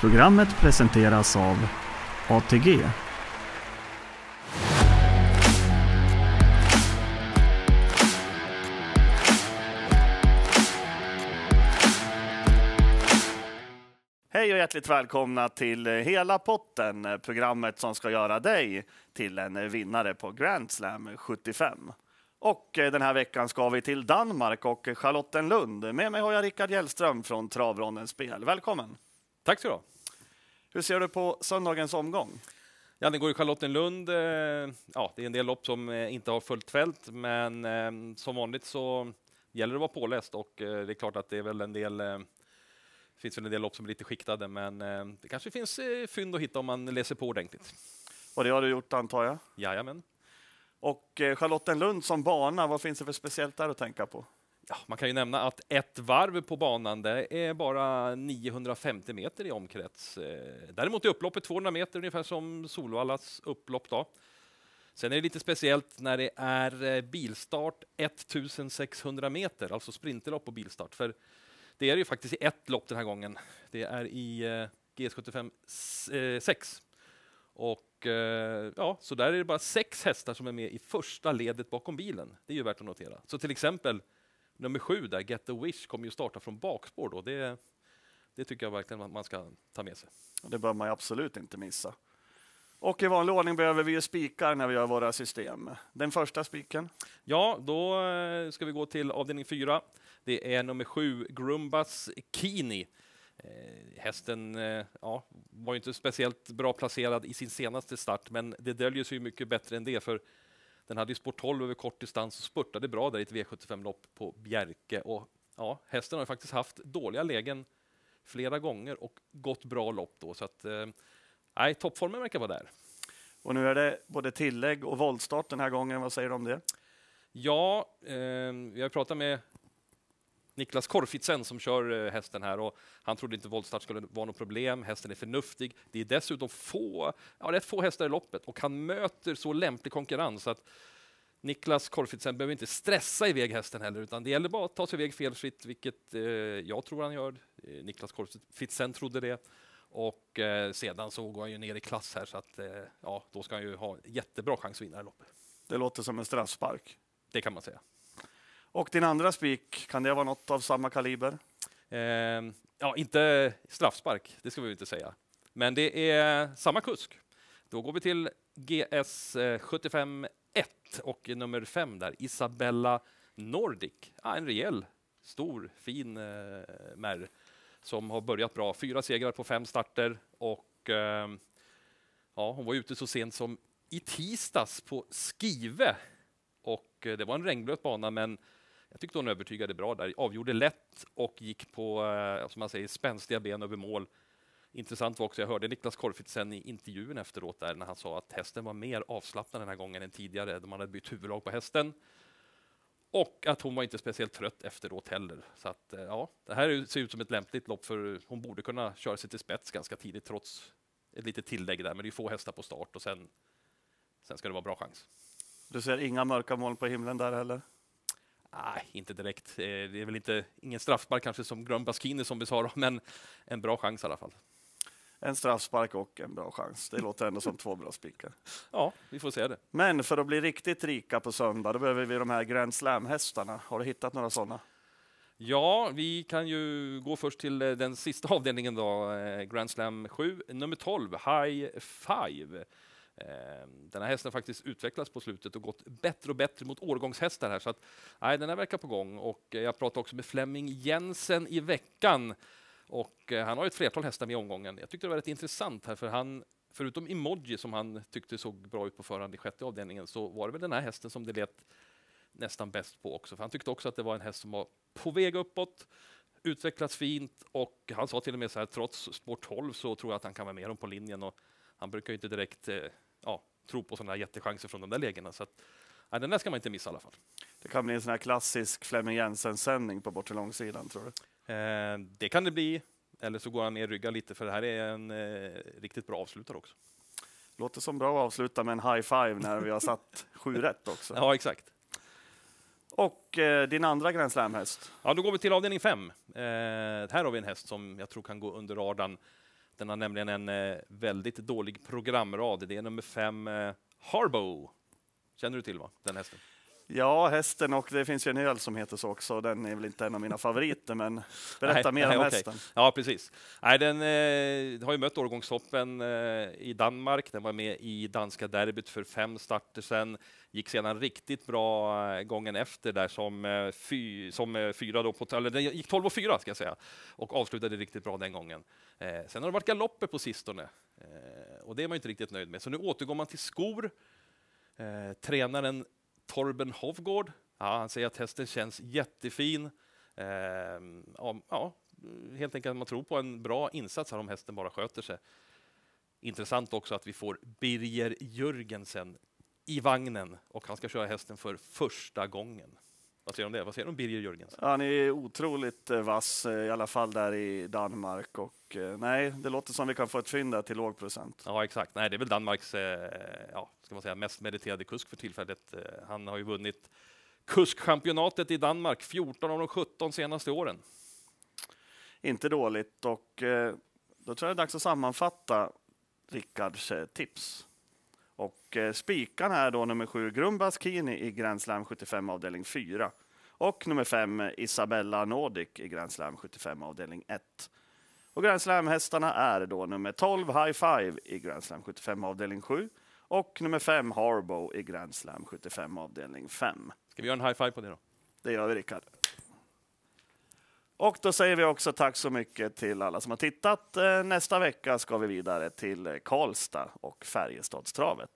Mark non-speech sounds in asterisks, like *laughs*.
Programmet presenteras av ATG. Hej och hjärtligt välkomna till Hela potten, programmet som ska göra dig till en vinnare på Grand Slam 75. Och eh, den här veckan ska vi till Danmark och Charlottenlund. Med mig har jag Rickard Hjellström från Travrondens spel. Välkommen! Tack så du ha. Hur ser du på söndagens omgång? Ja, den går i Charlottenlund. Eh, ja, det är en del lopp som eh, inte har fullt fält, men eh, som vanligt så gäller det att vara påläst och det är klart att det är väl en del det finns väl en del lopp som är lite skiktade, men det kanske finns fynd att hitta om man läser på ordentligt. Och det har du gjort antar jag? Jajamän. Och Charlottenlund som bana, vad finns det för speciellt där att tänka på? Ja, man kan ju nämna att ett varv på banan det är bara 950 meter i omkrets. Eh, däremot är upploppet 200 meter, ungefär som Solvallas upplopp. Då. Sen är det lite speciellt när det är eh, bilstart 1600 meter, alltså sprinterlopp och bilstart. För det är det ju faktiskt i ett lopp den här gången. Det är i eh, GS75 6. Eh, och ja, så där är det bara sex hästar som är med i första ledet bakom bilen. Det är ju värt att notera. Så till exempel nummer sju där, Get the Wish, kommer ju starta från bakspår då. Det, det tycker jag verkligen att man ska ta med sig. Det bör man absolut inte missa. Och i vanlig ordning behöver vi ju spikar när vi gör våra system. Den första spiken? Ja, då eh, ska vi gå till avdelning fyra. Det är nummer sju, Grumbas Kini. Eh, hästen eh, ja, var ju inte speciellt bra placerad i sin senaste start, men det döljer sig mycket bättre än det, för den hade ju spår 12 över kort distans och spurtade bra där i ett V75-lopp på Bjerke. Och, ja, hästen har faktiskt haft dåliga lägen flera gånger och gått bra lopp då. Så att, eh, toppformen verkar vara där. Och nu är det både tillägg och voltstart den här gången. Vad säger du om det? Ja, eh, vi har pratat med Niklas Korfitsen som kör eh, hästen här och han trodde inte voltstart skulle vara något problem. Hästen är förnuftig. Det är dessutom få, ja, rätt få hästar i loppet och han möter så lämplig konkurrens att Niklas Korfitsen behöver inte stressa iväg hästen heller, utan det gäller bara att ta sig iväg felfritt, vilket eh, jag tror han gör. Eh, Niklas Korfitsen trodde det. Och eh, sedan så går han ju ner i klass här, så att eh, ja, då ska han ju ha jättebra chans att vinna loppet. Det låter som en straffspark. Det kan man säga. Och din andra spik, kan det vara något av samma kaliber? Eh, ja, inte straffspark, det ska vi inte säga. Men det är samma kusk. Då går vi till GS 75 1 och nummer 5 där, Isabella Nordic. Ah, en rejäl, stor, fin eh, märr som har börjat bra. Fyra segrar på fem starter och eh, ja, hon var ute så sent som i tisdags på Skive och eh, det var en regnblöt bana, men jag tyckte hon övertygade bra där, avgjorde lätt och gick på, eh, som man säger, spänstiga ben över mål. Intressant var också, jag hörde Niklas Korfitsen i intervjun efteråt där när han sa att hästen var mer avslappnad den här gången än tidigare, då man hade bytt huvudlag på hästen. Och att hon var inte speciellt trött efteråt heller. Så att, eh, ja, det här ser ut som ett lämpligt lopp för hon borde kunna köra sig till spets ganska tidigt trots ett litet tillägg där. Men det är få hästar på start och sen, sen ska det vara bra chans. Du ser inga mörka moln på himlen där heller? Nej, inte direkt. Eh, det är väl inte, ingen straffspark kanske som Grön Baskini som vi sa, men en bra chans i alla fall. En straffspark och en bra chans. Det låter ändå som två bra spikar. Ja, vi får se det. Men för att bli riktigt rika på söndag, då behöver vi de här Grand Slam-hästarna. Har du hittat några sådana? Ja, vi kan ju gå först till eh, den sista avdelningen då, eh, Grand Slam 7, nummer 12, High Five. Ehm, den här hästen har faktiskt utvecklats på slutet och gått bättre och bättre mot årgångshästar här, så att nej, den här verkar på gång. Och eh, jag pratade också med Flemming Jensen i veckan och eh, han har ett flertal hästar med i omgången. Jag tyckte det var rätt intressant här, för han förutom Emoji som han tyckte såg bra ut på förhand i sjätte avdelningen så var det väl den här hästen som det lät nästan bäst på också. För han tyckte också att det var en häst som var på väg uppåt, utvecklats fint och han sa till och med så här trots spår 12 så tror jag att han kan vara med dem på linjen och han brukar ju inte direkt eh, ja, tro på sådana jättechanser från de där lägena. Så att, ja, den där ska man inte missa i alla fall. Det kan bli en sån här klassisk Flemming Jensen-sändning på bortre långsidan, tror du? Eh, det kan det bli. Eller så går han ner rygga lite, för det här är en eh, riktigt bra avslutare också. Låter som bra att avsluta med en high five när vi har satt *laughs* sju rätt också. Ja, exakt. Och eh, din andra Grand Slam-häst? Ja, då går vi till avdelning fem. Eh, här har vi en häst som jag tror kan gå under radarn den har nämligen en eh, väldigt dålig programrad. Det är nummer fem, eh, Harbo. Känner du till va? den hästen? Ja, hästen och det finns ju en öl som heter så också. Den är väl inte en av mina favoriter, men *laughs* berätta Nej, mer nej, om hästen. Ja, precis. Nej, den eh, har ju mött årgångshoppen eh, i Danmark. Den var med i danska derbyt för fem starter sen. Gick sedan riktigt bra eh, gången efter där som, eh, fy, som eh, fyra då på, eller den gick 12 och 4 ska jag säga och avslutade riktigt bra den gången. Sen har det varit galopper på sistone och det är man ju inte riktigt nöjd med. Så nu återgår man till skor. Eh, tränaren Torben Hovgård, ja, han säger att hästen känns jättefin. Eh, ja, ja, helt enkelt att man tror på en bra insats här om hästen bara sköter sig. Intressant också att vi får Birger Jörgensen i vagnen och han ska köra hästen för första gången. Vad säger du om det? Vad säger du om Birger Jörgensen? Han är otroligt eh, vass, eh, i alla fall där i Danmark. Och, eh, nej, det låter som vi kan få ett fynd där till låg procent. Ja, exakt. Nej, det är väl Danmarks ja, ska man säga, mest meriterade kusk för tillfället. Han har ju vunnit kuskchampionatet i Danmark 14 av de 17 senaste åren. Inte dåligt och då tror jag det är dags att sammanfatta Rickards tips. Och eh, spikarna är då nummer sju Grumbas Kini i Grand Slam 75 avdelning 4 och nummer fem Isabella Nordic i Grand Slam 75 avdelning 1. Och Grand Slam-hästarna är då nummer 12 High Five i Grand Slam 75 avdelning 7 och nummer 5 Harbo i Grand Slam 75 avdelning 5. Ska vi göra en high five på det då? Det gör vi, Rickard. Och då säger vi också tack så mycket till alla som har tittat. Eh, nästa vecka ska vi vidare till Karlstad och Färjestadstravet.